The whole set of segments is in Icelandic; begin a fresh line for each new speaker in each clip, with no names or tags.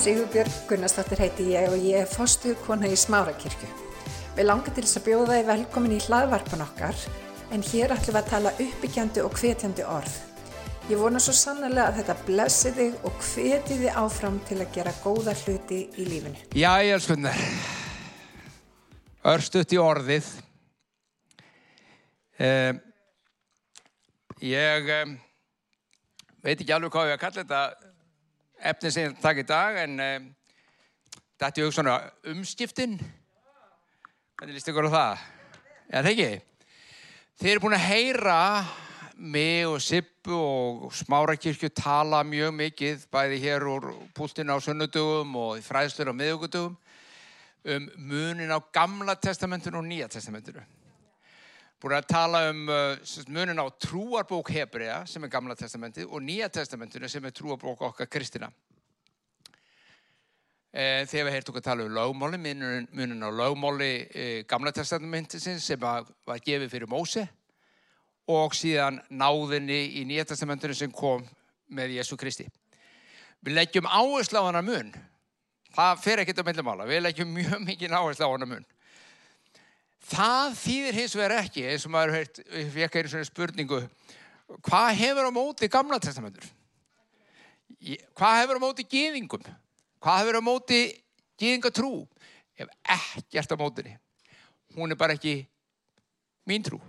Sigurbjörg Gunnarsdóttir heiti ég og ég er fostu kona í Smárakirkju. Við langar til þess að bjóða þið velkomin í hlaðvarpan okkar en hér ætlum við að tala uppbyggjandi og hvetjandi orð. Ég vona svo sannlega að þetta blessi þig og hveti þið áfram til að gera góða hluti í lífinu.
Já, ég er skunnar. Örstuðt í orðið. Um, ég um, veit ekki alveg hvað ég að kalla þetta efni sem ég takk í dag en þetta er svona umskiptin. Hvernig líst ykkur á það? Já, það ekki. Þið eru búin að heyra mig og Sippu og Smárakirkju tala mjög mikið bæði hér úr púltinu á sunnudugum og fræðslur á miðugudugum um munin á gamla testamentinu og nýja testamentinu. Búin að tala um uh, munin á trúarbók Hebrea sem er gamla testamentið og nýja testamentinu sem er trúarbók okkar kristina. Eh, þegar við heyrtum okkur að tala um lögmáli, munin, munin á lögmáli eh, gamla testamentisins sem var gefið fyrir Móse og síðan náðinni í nýja testamentinu sem kom með Jésu Kristi. Við leggjum áherslu á hana mun. Það fer ekkert á millimála. Við leggjum mjög mikið áherslu á hana mun. Það þýðir hins vegar ekki, eins og maður heirt, við ekki einu svona spurningu, hvað hefur á móti gamla testamentur? Hvað hefur á móti gýðingum? Hvað hefur á móti gýðingatrú? Ef ekkert á mótinni. Hún er bara ekki mín trú.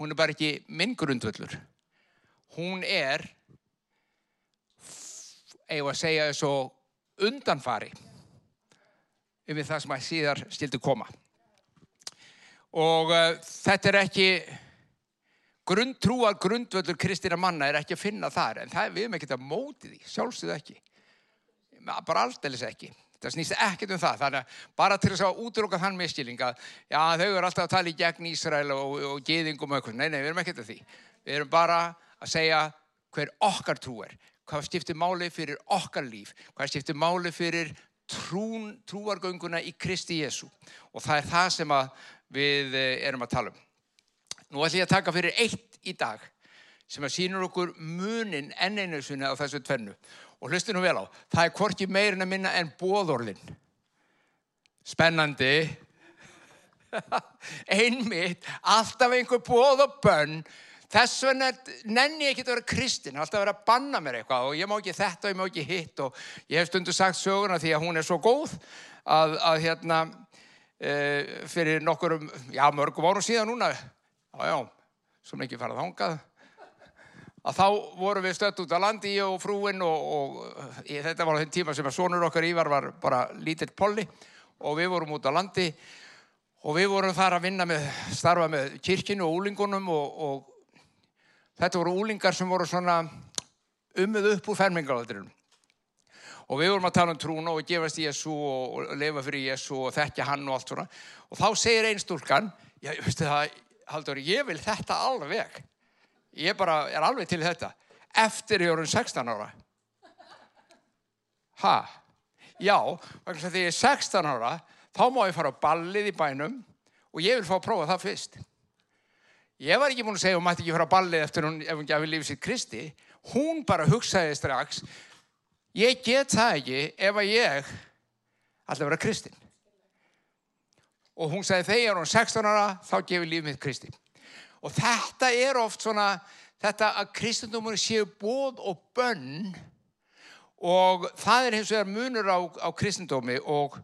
Hún er bara ekki minn grundvöldur. Hún er, eigum að segja þessu undanfari yfir það sem að síðar stildi koma. Og uh, þetta er ekki grundtrúar grundvöldur kristina manna er ekki að finna þar en það er við með ekki að móti því, sjálfsögðu ekki. Bara alldeles ekki. Það snýst ekkert um það. Þannig að bara til þess að útróka þann miskilling að já, þau eru alltaf að tala í gegn Ísrael og, og geðingum og eitthvað. Nei, nei, við erum ekkert að því. Við erum bara að segja hver okkar trú er. Hvað skiptir máli fyrir okkar líf? Hvað skiptir máli fyrir trún, trúargönguna í Kristi Jésu? Og það er það sem við erum að tala um. Nú ætlum ég að taka fyrir eitt í dag sem að sínur okkur munin enn einu sinni á þessu tvennu. Og hlustu nú vel á, það er hvorki meirin að minna en bóðorlinn. Spennandi. Einmitt, alltaf einhver bóð og bönn. Þess vegna nenni ég ekki að vera kristin, alltaf að vera að banna mér eitthvað og ég má ekki þetta og ég má ekki hitt og ég hef stundu sagt söguna því að hún er svo góð að, að hérna e, fyrir nokkur, já mörgum árum síðan núna, já já, svona ekki farað þángað að þá vorum við stött út á landi og frúinn og, og ég, þetta var þenn tíma sem að sonur okkar Ívar var bara lítill polli og við vorum út á landi og við vorum þar að vinna með, starfa með kirkinu og úlingunum og, og þetta voru úlingar sem voru svona umöð upp úr fermingalaldrinum og við vorum að tala um trúna og gefast Jésu og, lefa fyrir Jésu og þekkja hann og allt svona. Og þá segir einn stúlkan, já, veistu það, Haldur, ég vil þetta alveg. Ég bara er alveg til þetta. Eftir ég voru 16 ára. Ha? Já, þegar ég er 16 ára þá má ég fara á ballið í bænum og ég vil fá að prófa það fyrst ég var ekki búin að segja hún mætti ekki fara á ballið eftir hún ef hún gefið lífið sitt Kristi. Hún bara hugsaði strax ég get það ekki ef að ég ætla að vera Kristin og hún sagði þegar hún 16 ára þá gefið lífið mitt Kristi. Og þetta er oft svona, þetta að kristendómur séu bóð og bönn og það er hins vegar munur á, á kristendómi og,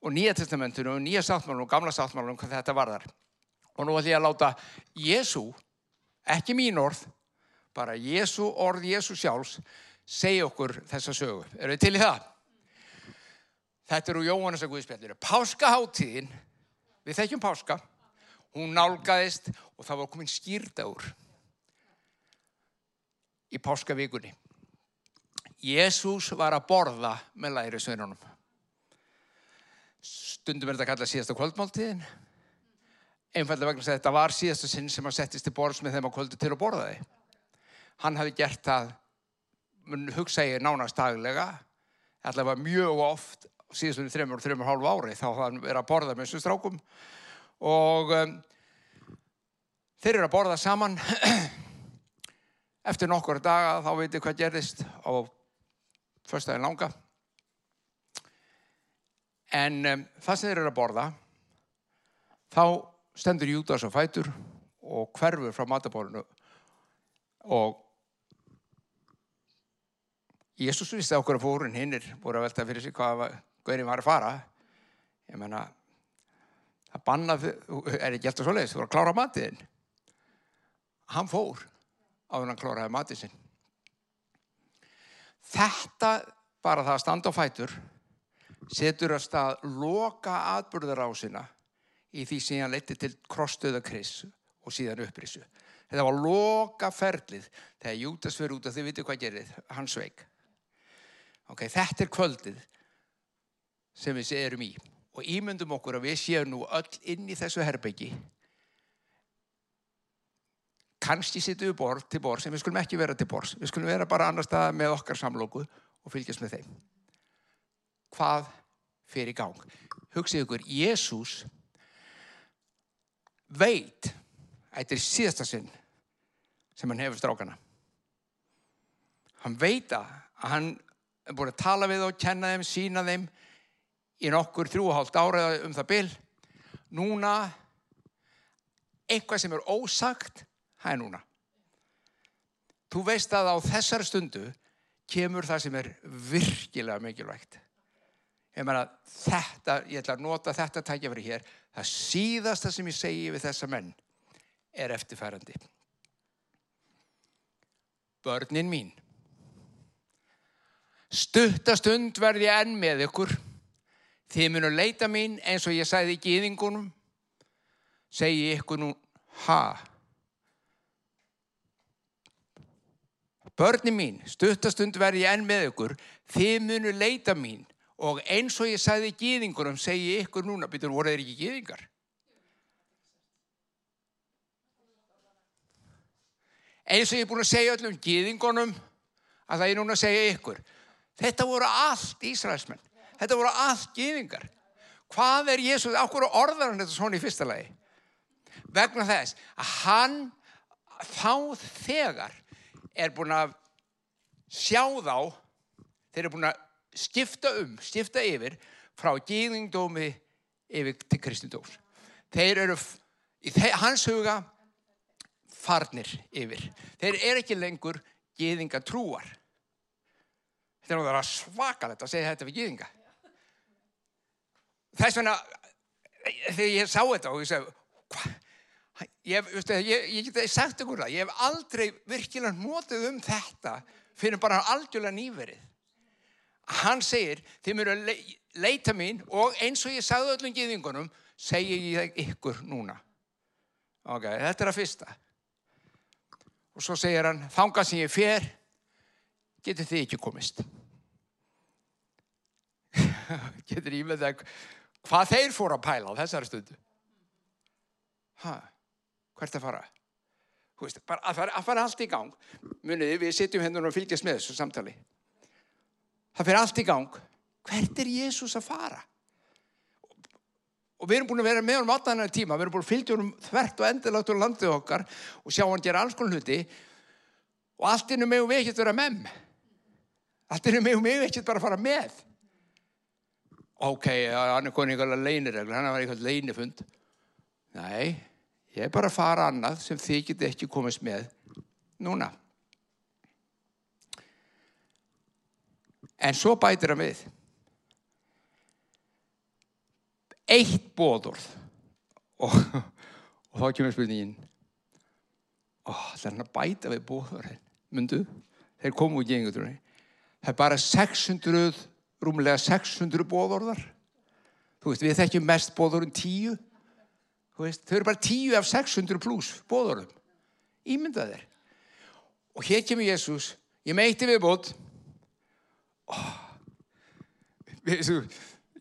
og nýja testamentinu og nýja sáttmálunum og gamla sáttmálunum hvað þetta varðar. Og nú ætlum ég að láta Jésu, ekki mín orð, bara Jésu orð Jésu sjálfs, segja okkur þessa sögu. Eru þið til í það? Þetta eru Jóhannes að Guðspjallir. Páskaháttíðin, við þekkjum páska hún nálgæðist og það var komin skýrdagur í páskavíkunni. Jésús var að borða með læri sveinunum. Stundum er þetta að kalla síðasta kvöldmáltíðin. Einfallega vegna að þetta var síðasta sinn sem hann settist til borðs með þeim á kvöldu til að borða þið. Hann hafi gert það, hugsa ég nánast daglega, allavega mjög oft, síðastunni þreymur og þreymur hálfu ári, þá hann verið að borða með þessu strákum og um, þeir eru að borða saman eftir nokkur daga þá veitir hvað gerðist á förstæðin langa. En um, það sem þeir eru að borða, þá stendur Júdas á fætur og hverfur frá matabólinu og Jésús vissi okkur að fórun hinnir voru að velta fyrir sig hvað hverjum var að fara. Ég menna, það bannað, er ekki alltaf svo leiðis, þú voru að klára matiðin. Hann fór á því hann kláraði matið sinn. Þetta, bara það að standa á fætur, setur að stað loka atbyrðarásina í því sem hann leti til krosstöða kris og síðan upprissu. Þetta var loka ferlið þegar Jútas fyrir út að þið viti hvað gerið, hann sveik. Ok, þetta er kvöldið sem við erum í. Og ímyndum okkur að við séum nú öll inn í þessu herbyggi. Kannski sittum við borð til borð sem við skulum ekki vera til borð við skulum vera bara annar stað með okkar samlóku og fylgjast með þeim. Hvað fyrir gang? Hugsið ykkur, Jésús veit þetta er síðasta sinn sem hann hefur strákana. Hann veit að hann er búin að tala við og kenna þeim, sína þeim í nokkur þrjú og hálft ára um það bil. Núna eitthvað sem er ósagt það er núna. Þú veist að á þessar stundu kemur það sem er virkilega mikilvægt meina þetta, ég ætla að nota þetta tækja fyrir hér, það síðasta sem ég segi við þessa menn er eftirfærandi börnin mín. Stuttastund verði ég enn með ykkur. Þið munu leita mín eins og ég sæði í gýðingunum segi ykkur nú ha? Börni mín stuttastund verði ég enn með ykkur. Þið munu leita mín og eins og ég sæði í gýðingunum segi ykkur núna, betur voru þeir ekki gýðingar eins og ég er búin að segja öllum gýðingunum að það er núna að segja ykkur Þetta voru allt Ísraelsmenn. Þetta voru allt gýðingar. Hvað er Jésús, ákveður orðar hann þetta svona í fyrsta lagi? Vegna þess að hann þá þegar er búin að sjá þá, þeir eru búin að skipta um, skipta yfir frá gýðingdómi yfir til kristindóms. Þeir eru í hans huga farnir yfir. Þeir eru ekki lengur gýðingatrúar. Þetta er náttúrulega svakalegt að segja þetta við gýðinga. Þess vegna, þegar ég sá þetta og ég segi, hvað? Ég, ég, ég geti sagt ykkur það, ég hef aldrei virkilega notið um þetta fyrir bara algjörlega nýverið. Hann segir, þið mér að leita mín og eins og ég sagði öllum gýðingunum, segi ég ykkur núna. Ok, þetta er að fyrsta. Og svo segir hann, þangað sem ég fer, getur þið ekki komist. getur ég með það hvað þeir fóru að pæla á þessari stundu. Hæ, hvert að fara? Veist, að, fara allt í gang. Muniði, við sitjum hendur og fylgjast með þessu samtali. Það fyrir allt í gang. Hvert er Jésús að fara? Og við erum búin að vera með um áttaðanar tíma, við erum búin að fylgja um þvert og endilagt úr landið okkar og sjá hann gera alls konar hluti og allt innum megum við ekkert vera með. Allt innum megum við ekkert bara fara með. Ok, hann er konið einhverja leiniregl, hann var einhvern leinifund. Nei, ég er bara að fara annað sem þið geti ekki komist með núna. En svo bætir hann við. Eitt bóðorð. Og, og þá kemur spurningin. Það er hann að bæta við bóðorðin. Mundu, þeir komu úr gengutrunni. Það er bara 600, rúmlega 600 bóðorðar. Þú veist, við þekkjum mest bóðorðin 10. Þú veist, þau eru bara 10 af 600 pluss bóðorðum. Ímyndað þeir. Og hér kemur Jésús, ég meiti við bótt.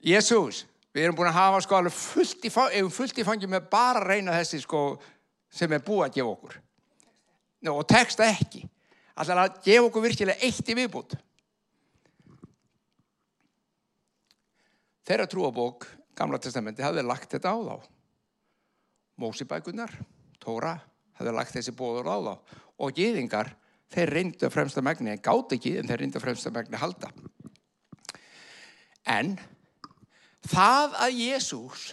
Jésús, við erum búin að hafa sko alveg fullt í, fullt í fangi með bara að reyna þessi sko sem er búið að gefa okkur. Nó, og texta ekki. Alltaf að gefa okkur virkilega eitt í viðbútt. Þeirra trúabók, Gamla testamenti, hafði lagt þetta á þá. Mósibækunar, Tóra, hafði lagt þessi bóður á þá. Og gýðingar, þeir reyndu að fremsta megni, en gátt ekki, en þeir reyndu að fremsta megni halda. En það að Jésús,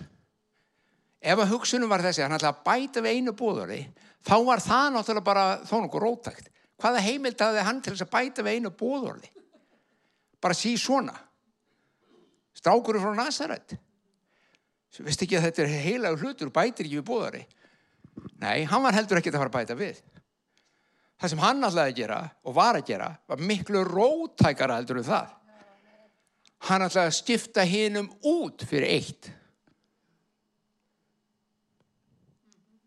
ef að hugsunum var þessi, hann ætlaði að bæta við einu bóðari, þá var það náttúrulega bara þó nokkuð rótækt. Hvaða heimild hafði hann til þess að bæta við einu bóðari? Bara sí svona. Strákurinn frá Nazaret. Vist ekki að þetta er heilagur hlutur bætir ekki við bóðari? Nei, hann var heldur ekki að fara að bæta við. Það sem hann alltaf að gera og var að gera var miklu rótækara heldur en það. Hann alltaf að skipta hinnum út fyrir eitt.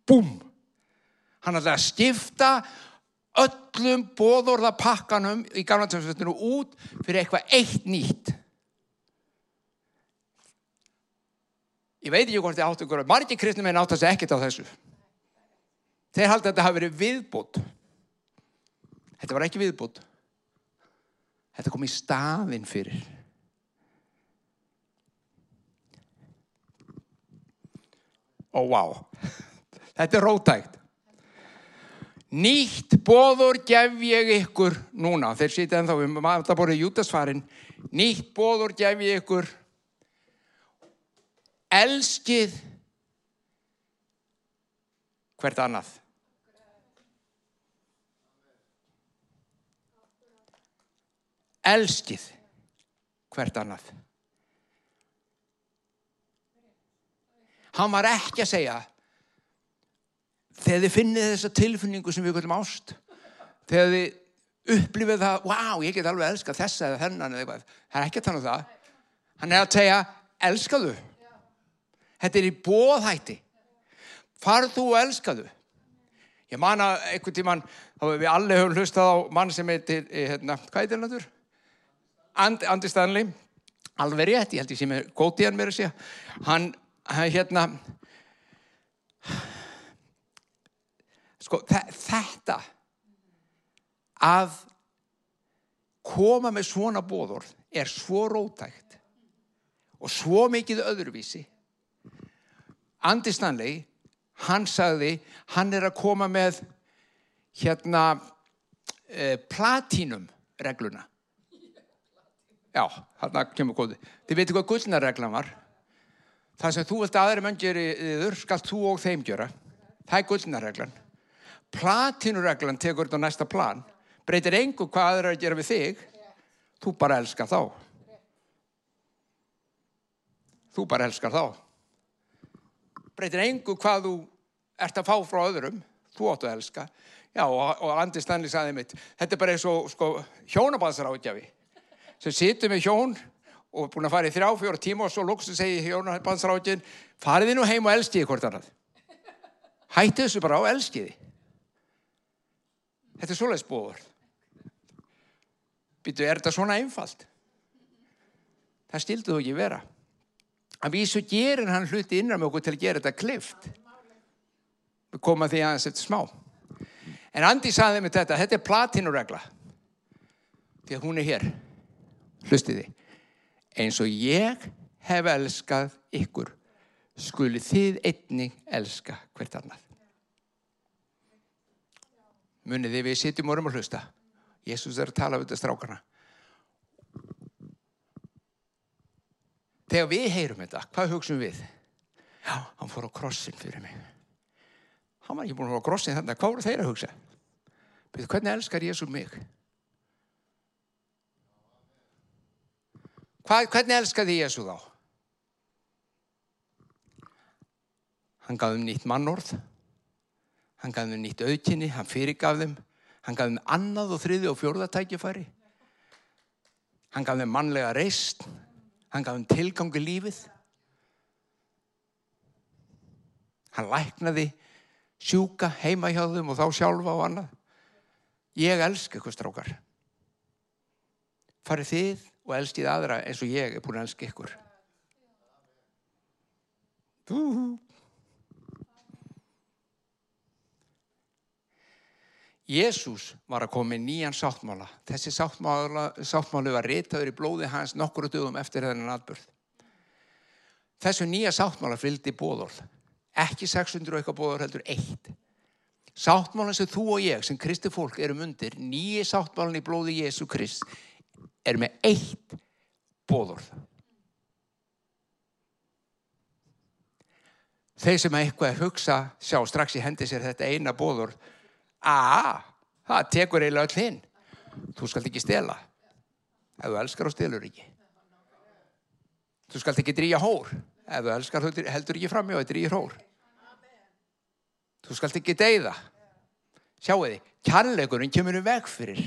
Búm! Hann alltaf að skipta öllum bóðorðapakkanum í gamla tjómsveitinu út fyrir eitthvað eitt nýtt. Ég veit ekki hvort þið áttu ykkur. Margir kristnum er náttúrulega ekkert á þessu. Þeir haldi að þetta hafi verið viðbútt. Þetta var ekki viðbútt. Þetta kom í staðinn fyrir. Ó, vá. Þetta er rótægt. Nýtt bóður gef ég ykkur núna. Þeir sýta ennþá við matabórið jútasfarin. Nýtt bóður gef ég ykkur. Elskið hvert annað. Elskið hvert annað. Hann var ekki að segja þegar þið finnið þessa tilfinningu sem við kallum ást þegar þið upplifið það wow, ég get alveg elskað þessa eða þennan eða eitthvað. Það er ekki að tala um það. Hann er að segja, elskaðu. Þetta er í bóðhætti farð þú og elskaðu. Ég man að einhvern tíman þá við allir höfum hlustað á mann sem heitir, hérna, hvað heitir hann þurr? And, Andi Stanley alveg rétt, ég held ég sem er góð í hann mér að segja. Hann, hérna sko þetta að koma með svona bóður er svo rótægt og svo mikið öðruvísi. Andi Stanley hann sagði hann er að koma með hérna eh, platínum regluna já, hann kemur góði þið veitu hvað gullnarreglan var? Það sem þú vilt aðri menn gera yfir skal þú og þeim gera. Það er gullnarreglan platínureglan tekur þetta á næsta plan. Breytir engu hvað aðra að gera við þig. Þú bara elskar þá. Þú bara elskar þá. Breytir engu hvað þú ert að fá frá öðrum. Þú áttu að elska. Já, og, og Andi Stanley saði mitt þetta er bara eins og sko, hjónabansaráðgjafi sem situr með hjón og er búin að fara í þrjá, fjóra tíma og svo lóksu segi hjónabansaráðgjafin fariði nú heim og elskiði hvort annað? Hætti þessu bara á elskiði þetta er svoleiðs bóður býtu, er þetta svona einfalt? Það stildu þú ekki vera. Að vísu gerir hann hluti innan með okkur til að gera þetta klift við komum að því aðeins eftir smá. En Andi saði með þetta þetta er platinuregla því að hún er hér hlustiði eins og ég hef elskað ykkur skuli þið einning elska hvert annað. Muniði við sitjum og erum að hlusta? Jésús er að tala þetta strákana. Þegar við heyrum þetta hvað hugsaum við? Já, hann fór á krossin fyrir mig. Hann var ekki búin að fór á krossin þannig hvað voru þeir að hugsa? Byrðu, hvernig elskar Jésús mig hvað, hvernig elskaði Jésús þá? Hann gaf um nýtt mannorð. Hann gaf þeim nýtt auðkynni, hann fyrirgaf þeim. Hann gaf þeim annað og þriði og fjórðatækifæri hann gaf þeim mannlega reist hann gaf þeim tilgangi lífið. Hann læknaði sjúka heima hjá þeim og þá sjálfa og annað. Ég elska ykkur strákar. Farið þið og elskið aðra eins og ég er búin að elska ykkur Úhú Jésús var að koma með nýjan sáttmála. Þessi sáttmála, sáttmáli var reytaður í blóði hans nokkru dögum eftir þennan atbyrð. Þessu nýja sáttmála fylgdi bóðorð. Ekki 600 og eitthvað bóðorð heldur eitt. Sáttmálan sem þú og ég sem kristi fólk erum undir, nýji sáttmálan í blóði Jésu Krist, er með eitt bóðorð. Þeir sem eitthvað hugsa sjá strax í hendi sér þetta eina bóðorð aaa, það tekur eiginlega all hinn. Þú skalt ekki stela. Ef þú elskar þá stelur ekki. Þú skalt ekki drýja hór. Ef þú elskar þú heldur ekki framjá það drýjir hór. Þú skalt ekki deyða. Sjáu þið, kærleikurinn kemur um veg fyrir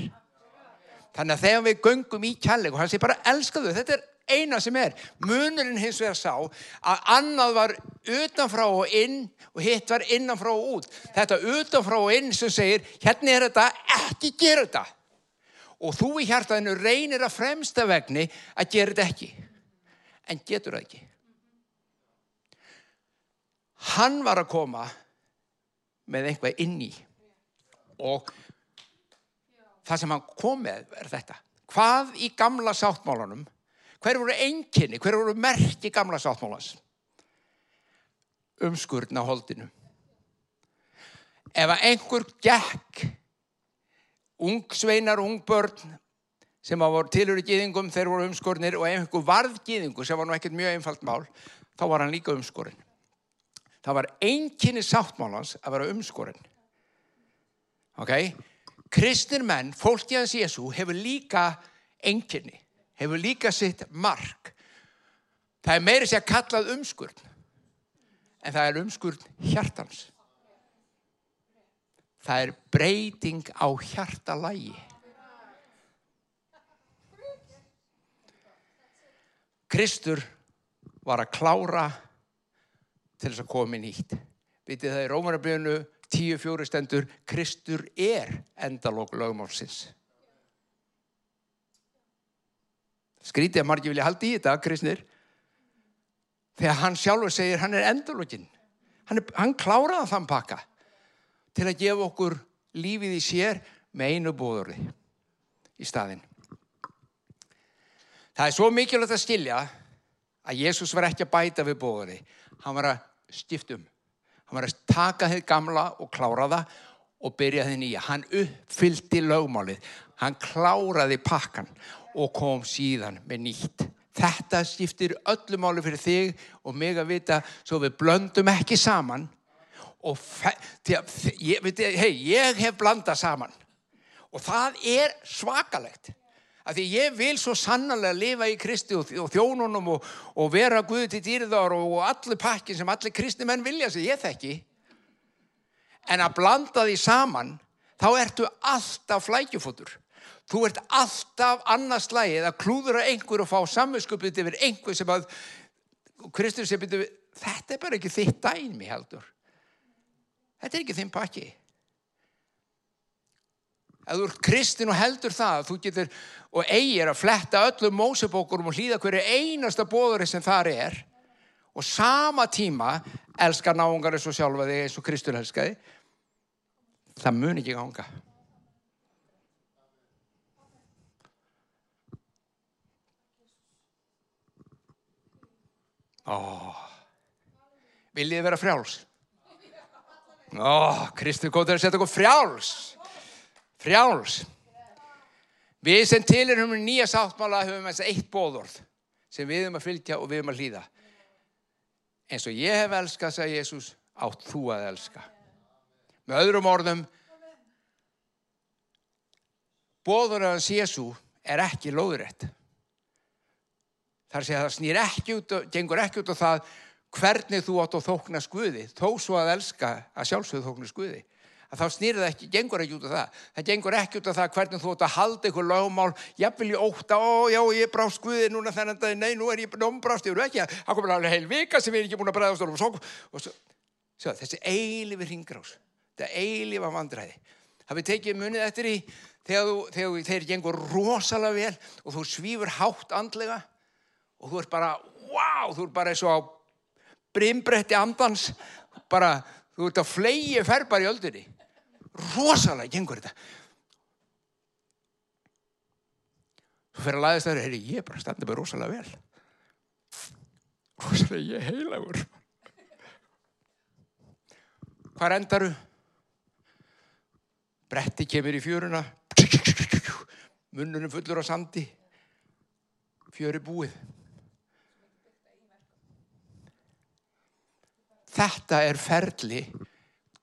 þannig að þegar við göngum í kærleikur hann sé bara elska þau, þetta er eina sem er. Munurinn hins vegar sá að annað var utanfrá og inn og hitt var innanfrá og út. Þetta utanfrá og inn sem segir hérna er þetta, ekki gera þetta. Og þú í hjartaðinu reynir að fremsta vegni að gera þetta ekki. En getur það ekki? Hann var að koma með einhvað inn í. Og það sem hann kom með er þetta hvað í gamla sáttmálunum Hver voru enginni, hver voru merki gamla sáttmálans? Umskurna holdinu. Ef að einhver gekk, ung sveinar, ung börn, sem að voru tilur í gýðingum, þeir voru umskurnir og einhver varð gýðingu, sem var nú ekkert mjög einfalt mál, þá var hann líka umskurinn. Það var enginni sáttmálans að vera umskurinn. Ok? Kristnir menn, fólk í hans Jésu, hefur líka enginni hefur líka sitt mark. Það er meiri sér kallað umskurn, en það er umskurn hjartans. Það er breyting á hjartalægi. Kristur var að klára til þess að koma inn hýtt. Vitið það í Rómarabriðinu 10.4 stendur Kristur er endalók lögmálsins. Skrítið að margir vilja halda í þetta, kristnir. Þegar hann sjálfur segir hann er endurlokkin. Hann, hann kláraði þann pakka til að gefa okkur lífið í sér með einu bóðurði í staðin. Það er svo mikilvægt að skilja að Jésús var ekki að bæta við bóðurði. Hann var að stiftum. Hann var að taka þið gamla og klára það og byrja þið nýja. Hann uppfyldi lögmálið. Hann kláraði pakkan og kom síðan með nýtt. Þetta skiptir öllu máli fyrir þig og mig að vita svo við blöndum ekki saman og ég, hey, ég hef blandað saman og það er svakalegt af því ég vil svo sannarlega lifa í Kristi og, þjónunum og, og vera Guði til dýrðar og, og allir pakkin sem allir kristi menn vilja sig, ég þekki en að blanda því saman þá ertu alltaf flækjufótur Þú ert alltaf annars slægið að klúðura einhver og fá samvinskupið yfir einhver sem að Kristur sem byrju, þetta er bara ekki þitt dæmi heldur. Þetta er ekki þinn pakki. Ef þú ert kristin og heldur það, þú getur og eigir að fletta öllum mósebókurum og hlýða hverju einasta bóðuri sem þar er og sama tíma elskar náungar eins og sjálfa þig eins og Kristur elskaði, það mun ekki ganga. Oh. Viljið vera frjáls? Oh, Kristi góður að setja okkur frjáls. Frjáls. Við sem til erum um nýja sáttmála höfum þess að eitt bóðorð sem við höfum að fylgja og við höfum að hlýða. En svo ég hef elskað, sagði Jésús, átt þú að elska. Með öðrum orðum, bóðorðans Jésú er ekki lóðrætt. Þar sé að það snýr ekki út og gengur ekki út á það hvernig þú átt að þókna skuði, þó svo að elska að sjálfsögðu þókna skuði. Að þá snýr það ekki, gengur ekki út á það. Það gengur ekki út á það hvernig þú átt að halda ykkur lögumál, jafnvel ég óta, ó já ég brá skuði núna þennan dag, nei nú er ég nómbrást, ég eru ekki að, það komur alveg heil vika sem ég er ekki búin að bregðast og svo, og svo, svo þessi eilifi ringrás, þetta eilifa vandræði. Það við tekið munið eftir í þegar, þú, þegar þeir gengur rosalega vel og þú svífur hátt andlega og þú ert bara, wow, þú ert bara eins og á brimbretti andans, bara, þú ert að flegi ferbar í öldunni. Rosalega gengur þetta. Þú fer að laðist það, heyri, ég er bara standið bara rosalega vel. Rosalega, ég heilagur. Hvað endaru? Bretti kemur í fjöruna, munnunum fullur á sandi, fjöri búið. þetta er ferli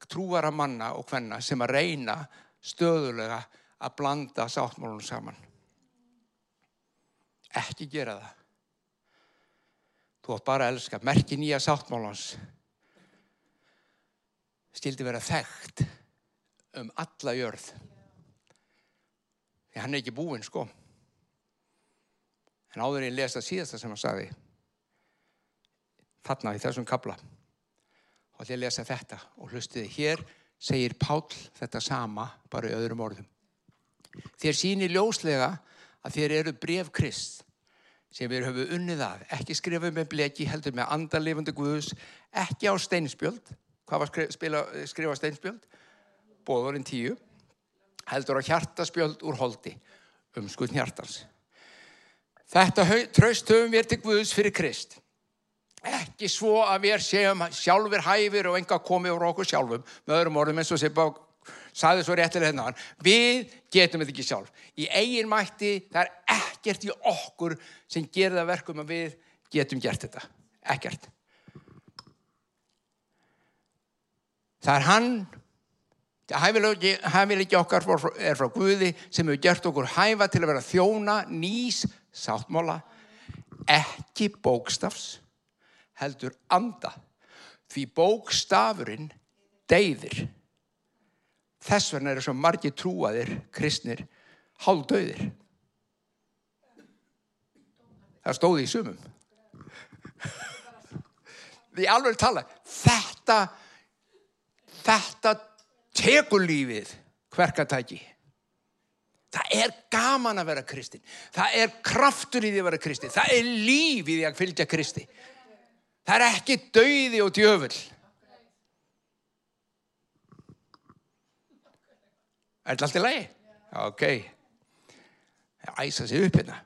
trúara manna og hvenna sem að reyna stöðulega að blanda sáttmálunum saman. Ekki gera það. Þú átt bara að elska. Merki nýja sáttmálans stildi vera þekkt um alla jörð. Því hann er ekki búinn sko. En áður ég lesa síðasta sem hann sagði þarna í þessum kabla og því að lesa þetta og hlustiði hér segir Pál þetta sama bara í öðrum orðum. Þér sýnir ljóslega að þér eru bref krist sem við höfum unnið að, ekki skrifað með bleki, heldur með andalifandi guðus, ekki á steinspjöld, hvað var skrifað steinspjöld? Bóðurinn tíu, heldur á hjartaspjöld úr holdi, um skutn hjartans. Þetta tröst höfum við til guðus fyrir krist. Ekki svo að við séum sjálfur hæfir og enga komið úr okkur sjálfum, með öðrum orðum eins og sér bá saði svo réttilega hérna við getum þetta ekki sjálf. Í eigin mætti, það er ekkert í okkur sem gerir það verkum að við getum gert þetta. Ekkert. Það er hann hæfileiki okkar er frá Guði sem hefur gert okkur hæfa til að vera þjóna nýs sáttmála ekki bókstafs heldur anda því bókstafurinn deyðir Þess vegna eru svo margi trúaðir, kristnir, hálfdauðir. Það stóði í sumum. Því alveg tala, þetta, þetta tekur lífið hverkatæki. Það er gaman að vera kristin. Það er kraftur í því að vera kristin. Það er líf í því að fylgja kristi. Það er ekki dauði og djöfull. Er þetta allt í lagi? Ok. Það æsa sig upp hérna.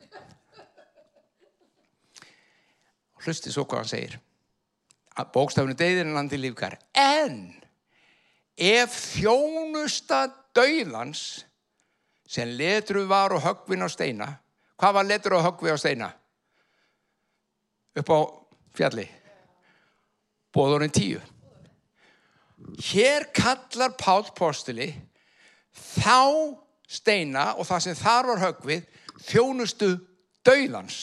Hlusti svo hvað hann segir. Bókstafinu deyðir en landi lífgar. En ef þjónusta dauðans sem letru var og högvin á steina, hvað var letru og högvi á steina? Upp á fjalli. Bóðurinn tíu. Hér kallar Pál Postuli þá steina og það sem þar var högvið þjónustu dauðans.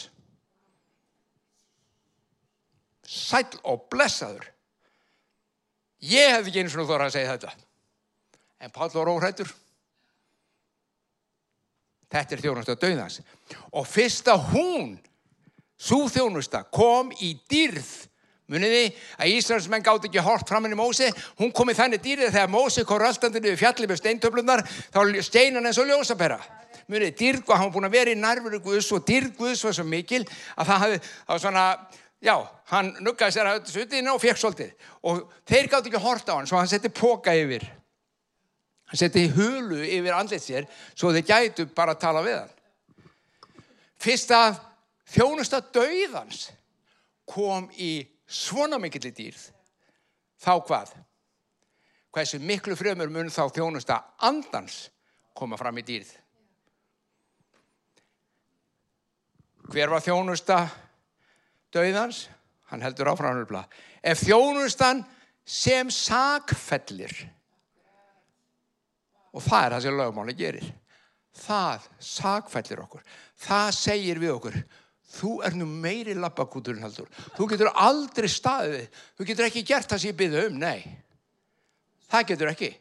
Sæl og blessaður. Ég hef ekki eins og þóra að segja þetta. En Páll var óhrættur þetta er þjónusta dauðans. Og fyrsta hún svo þjónusta kom í dýrð Muniði að Íslandsmenn gátt ekki hort fram henni Mósi, hún kom í þannig dýrið þegar Mósi kom röldandinu við fjallið með steintöflunar, þá steinan eins og ljósapera. Muniði, dýrg og hann búin að vera í nærveru Guðs og dýrg Guðs var svo mikil að það hafði, það var svona, já, hann nuggaði sér að þessu utinu og fekk svolítið. Og þeir gátt ekki hort á hann, svo hann setti póka yfir. Hann setti hulu yfir andlit sér, svo þeir gætu bara að tala við hann. Fyrst að þjónusta dauðans kom í svona mikill í dýrð, þá hvað? Hversu miklu frömmur mun þá þjónusta andans koma fram í dýrð? Hver var þjónusta döiðans? Hann heldur áframlega. Ef þjónustan sem sagfellir, og það er það sem lögmáli gerir, það sagfellir okkur, það segir við okkur, þú er nú meiri labbakúturinn haldur þú getur aldrei staðið þú getur ekki gert það sem ég byrði um, nei. Það getur ekki.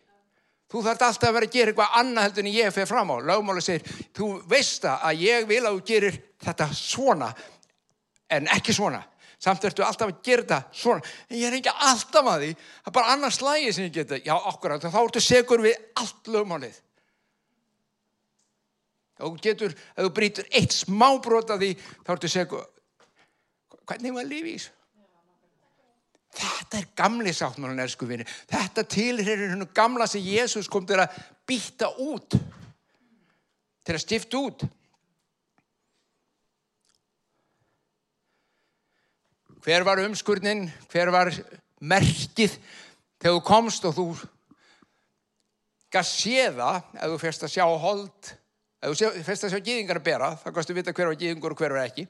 Þú þarf alltaf að vera að gera eitthvað annað heldur en ég fyrir fram á, lögmáli segir þú veist að ég vil að þú gerir þetta svona en ekki svona. Samt ertu alltaf að gera þetta svona. En ég er ekki alltaf að því það er bara annars slægi sem ég geta já okkur, þá ertu segur við allt lögmálið og getur, ef þú brítur eitt smá brot af því, þá ertu segja hvernig var lífið í þessu? Þetta er gamli sáttmálun er sko vinni, þetta tilherir hennu gamla sem Jésús kom til að býta út til að stifta út. Hver var umskurnin? Hver var merkið? Þegar þú komst og þú gaf séða ef þú fyrst að sjá hold Ef þú fyrst að sjá gíðingar að bera, þá kannstu vita hver var gíðingur og hver var ekki.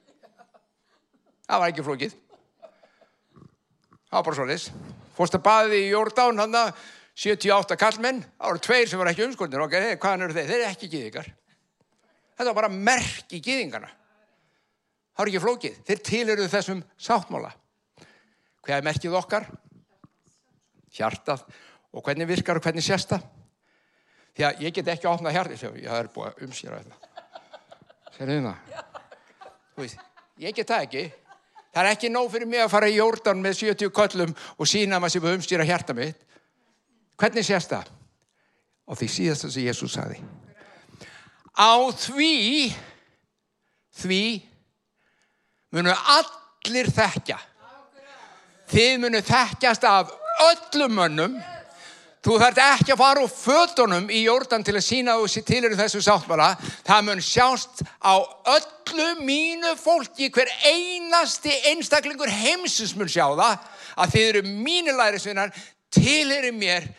Það var ekki flókið. Það var bara svolítið. Fórst að baði í Jordán, hann að 78 kallmenn, það voru tveir sem var ekki umskornir, ok, hey, hvaðan eru þeir? Þeir eru ekki gýðingar. Þetta var bara merk í gýðingana. Það var ekki flókið. Þeir tilhöruðu þessum sáttmála. Hvað er merkið okkar? Hjartað. Og hvernig virkar og hvernig sést það? Því að ég get ekki opnað hjartið. Ég er búið að umsýra þetta. Það? Þú veist, ég get það ekki. Það er ekki nóg fyrir mig að fara í jórdan með 70 köllum og sína maður sem við umstýra hjarta mitt. Hvernig sést það? Og því síðast það sem Jésús saði. Á því, því munu allir þekkja. Þið munu þekkjast af öllum mönnum. Þú þarf ekki að fara úr fötunum í jórdan til að sína þú sér til þessu sáttmála. Það mun sjást á öllu mínu fólki, hver einasti einstaklingur heimsins mun sjá það, að þið eru mínu lærisvinnar, tilherir mér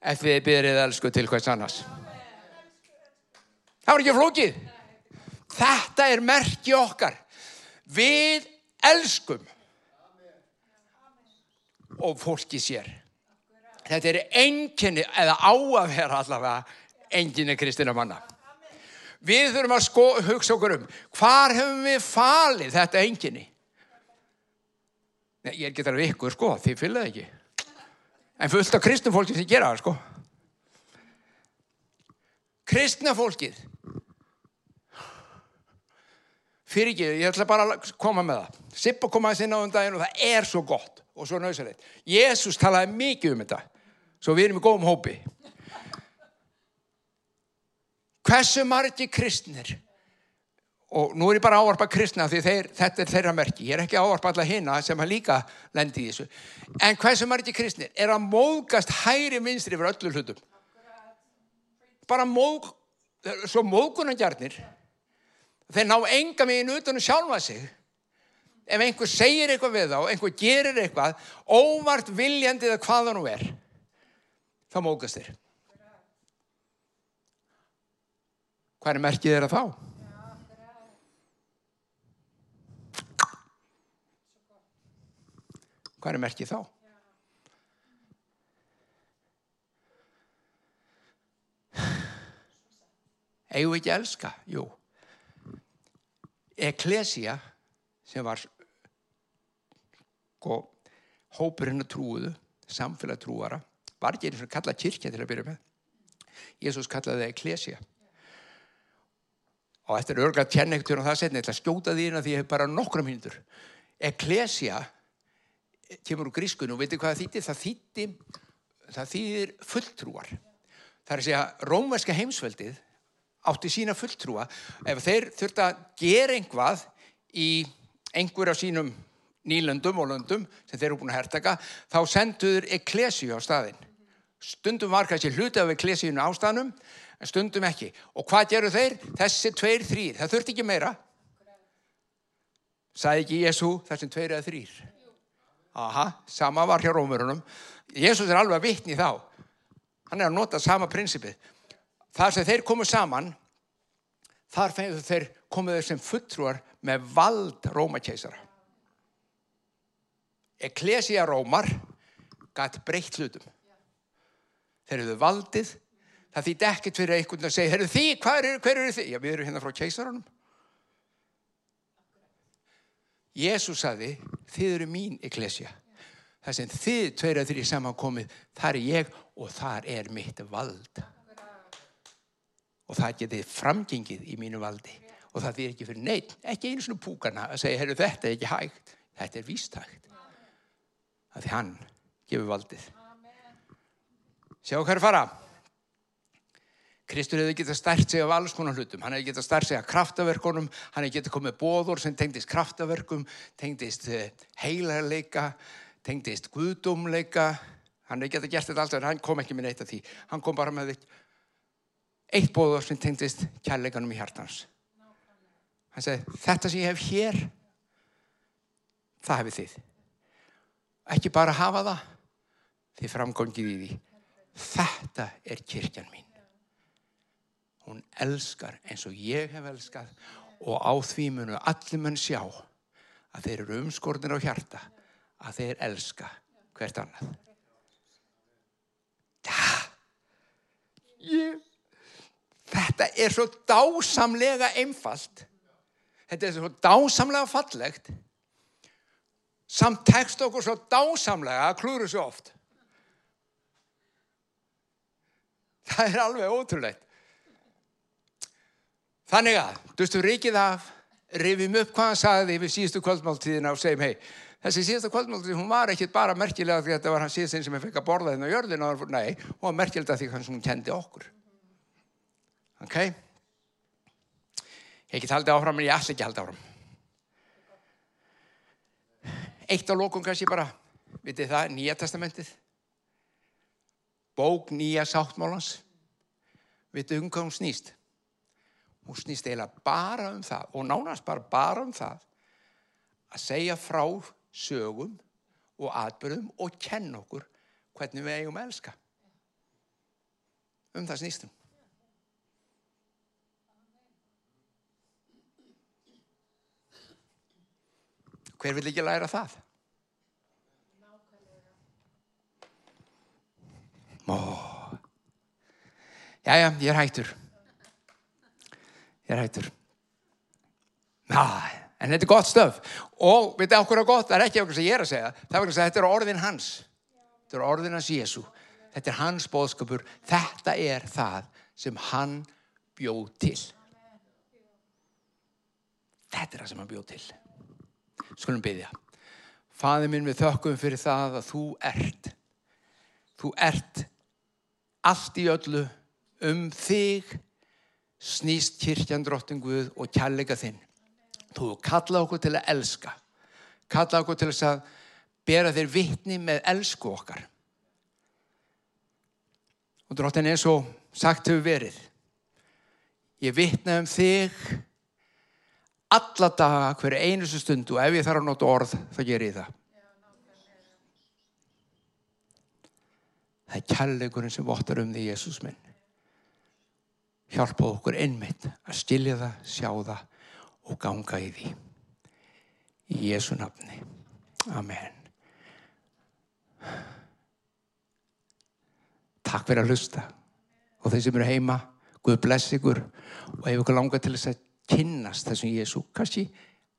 ef þið byrðið elsku til hvers annars. Það var ekki flókið. Þetta er merki okkar. Við elskum og fólki sér. Þetta er enginni, eða á að vera allavega enginni kristina manna. Við þurfum að sko, hugsa okkur um, hvar hefum við falið þetta enginni? Nei, ég er getur af ykkur, sko, þið fylgðið ekki. En fullt af kristnum fólki sem gera það, sko. Kristna fólkið. Fyrir ekki, ég ætla bara að koma með það. Sippa komaði sinna á um daginn og það er svo gott og svo nöðsarleitt. Jésús talaði mikið um þetta. Svo við erum í góðum hópi. Hversu margi kristnir og nú er ég bara áarpa kristna því þeir, þetta er þeirra merki. Ég er ekki áarpa alla hina sem að líka lendi í þessu. En hversu margi kristnir er að móðgast hæri vinstri fyrir öllu hlutum. Bara móg, svo móðgunargjarnir þeir ná enga megin utan að sjálfa sig ef einhver segir eitthvað við þá, einhver gerir eitthvað óvart viljandi eða hvað það nú er þá mókast þér hvað er merkið þeirra þá? hvað er merkið þá? við ekki að elska? Jú Eklesia sem var sko hópurinn að trúuðu samfélag trúara var ekki eins og kalla kirkja til að byrja með. Jésús kallaði það Eklesia og eftir örgla tjennektur og það setni ætla að skjóta því inn að því ég hef bara nokkra mínútur. Eklesia kemur úr grískun og veitir hvað það þýttir það þýðir fulltrúar. Það er að segja rómverska heimsveldið átti sína fulltrúa. Ef þeir þurft að gera einhvað í einhver af sínum nýlöndum og löndum sem þeir eru búin að hertaka þá senduður eklesíu á staðin stundum var kannski hluti af eklesíunu á staðnum en stundum ekki. Og hvað gerur þeir? þessi tveir þrýr, það þurft ekki meira. Sagði ekki Jésu þessum tveir eða þrýr aha, sama var hjá rómurunum Jésús er alveg að vitni þá. Hann er að nota sama prinsipið. Þar sem þeir komu saman þar fengið þeir komuð sem fulltrúar með vald rómakæsara Eklesia rómar gætt breytt hlutum þeir eruðu valdið. Það þýtti ekkert fyrir einhvern að segja herru því, hver eru, hver eru þið? Já, við erum hérna frá kæsarunum Jésús saði þið eru mín Eklesia það sem þið tveir að þrý samankomið þar er ég og þar er mitt vald. Og það getið framgengið í mínu valdi. Og það er ekki fyrir neitt, ekki einu svona púkana að segja, þetta er ekki hægt. Þetta er vístægt að því hann gefur valdið sjá hvað er fara Kristur hefði getað stært sig af alls konar hlutum hann hefði getað stært sig af kraftaverkunum hann hefði getað komið bóður sem tengdist kraftaverkum tengdist eh, heilarleika tengdist guðdómleika hann hefði getað gert þetta allt en hann kom ekki með neitt af því hann kom bara með eitt bóður sem tengdist kærleikanum í hjartans. Hann segi, þetta sem ég hef hér, það hefur þið. Ekki bara hafa það, þið framgóngið í því. Þetta er kirkjan mín. Hún elskar eins og ég hef elskað og á því munu allir munn sjá að þeir eru umskornir á hjarta, að þeir elska hvert annað. Ég, þetta er svo dásamlega einfalt. Þetta er svo dásamlega fallegt. Samt tekst okkur svo dásamlega að klúru svo oft. Það er alveg ótrúlegt. Þannig að, duðstu ríkið af, rifjum upp hvað hann sagði við síðustu kvöldmáltíðina og segjum, hei, þessi síðustu kvöldmáltíð, hún var ekkit bara merkilega því að þetta var hann síðustinn sem ég fekk að borða þinn á jörðina, nei, hún var merkilega því að hún kendi okkur. Ok? Ég get haldið áfram, en ég ætla ekki haldið áfram. Eitt á lókun kannski bara, vitið það, Nýja testamentið, bók Nýja sáttmálans, vitið um hvað hún snýst? Hún snýst eiginlega bara um það og nánast bara bara um það að segja frá sögum og atbyrðum og kenna okkur hvernig við eigum að elska. Um það snýstum hver vil ekki læra það já, ég er hættur. Ég er hættur. Næ, en þetta er gott stöf og veit það okkur er gott, það er ekki okkur sem ég er að segja. Það er okkur að segja, þetta er orðin hans. Þetta er orðin hans Jésu þetta er hans bóðskapur, þetta er það sem hann bjóð til. Þetta er það sem hann bjóð til. Skulum byggja Faði minn við þökkum fyrir það að þú ert. Þú ert allt í öllu um þig snýst kirkjan drottinguð og kjallega þinn. Þú kalla okkur til að elska. Kalla okkur til að bera þér vittni með elsku okkar. Og drottin eins og sagt hefur verið. Ég vittna um þig alla daga hverju einustu stund og ef ég þarf að nota orð þá ger ég það. Það er kjallegurinn sem vottar um því Jésús minn hjálpa okkur einmitt að stilja það, sjá það og ganga í því. Í Jésu nafni. Amen. Takk fyrir að hlusta og þeir sem eru heima, Guð bless ykkur og ef ykkur langar til þess að kynnast þessum Jésu, kannski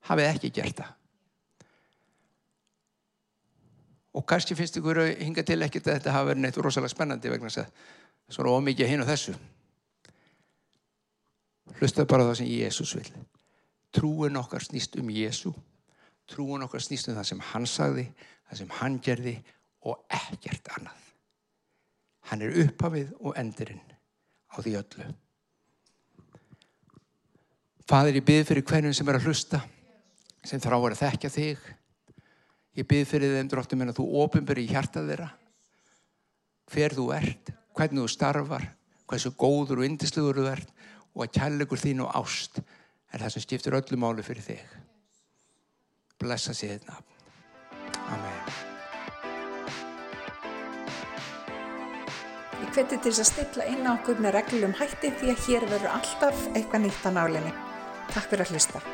hafið ekki gert það. Og kannski finnst ykkur að hinga til ekkert að þetta hafa verið neitt rosalega spennandi vegna þess að svona ómikið hinn og þessu. Hlustaðu bara það sem Jésús vil. Trúin okkar snýst um Jésú. Trúin okkar snýst um það sem hann sagði, það sem hann gerði og ekkert annað. Hann er upphafið og endurinn á því öllu. Fadir, ég byrð fyrir hverjum sem er að hlusta, sem þrá að þekkja þig. Ég byrð fyrir þeim dróttum en að þú ofinbyrði í hjartað þeirra. Hver þú ert, hvernig þú starfar, hversu góður og indisluður þú ert og að kærleikur þín og ást er það sem stiftur öllu málu fyrir þig. Blessa sér þetta. Amen.
Ég hveti til þess að stilla inn á okkur með reglum hætti því að hér verður alltaf eitthvað nýtt á nálinni. Takk fyrir að hlusta.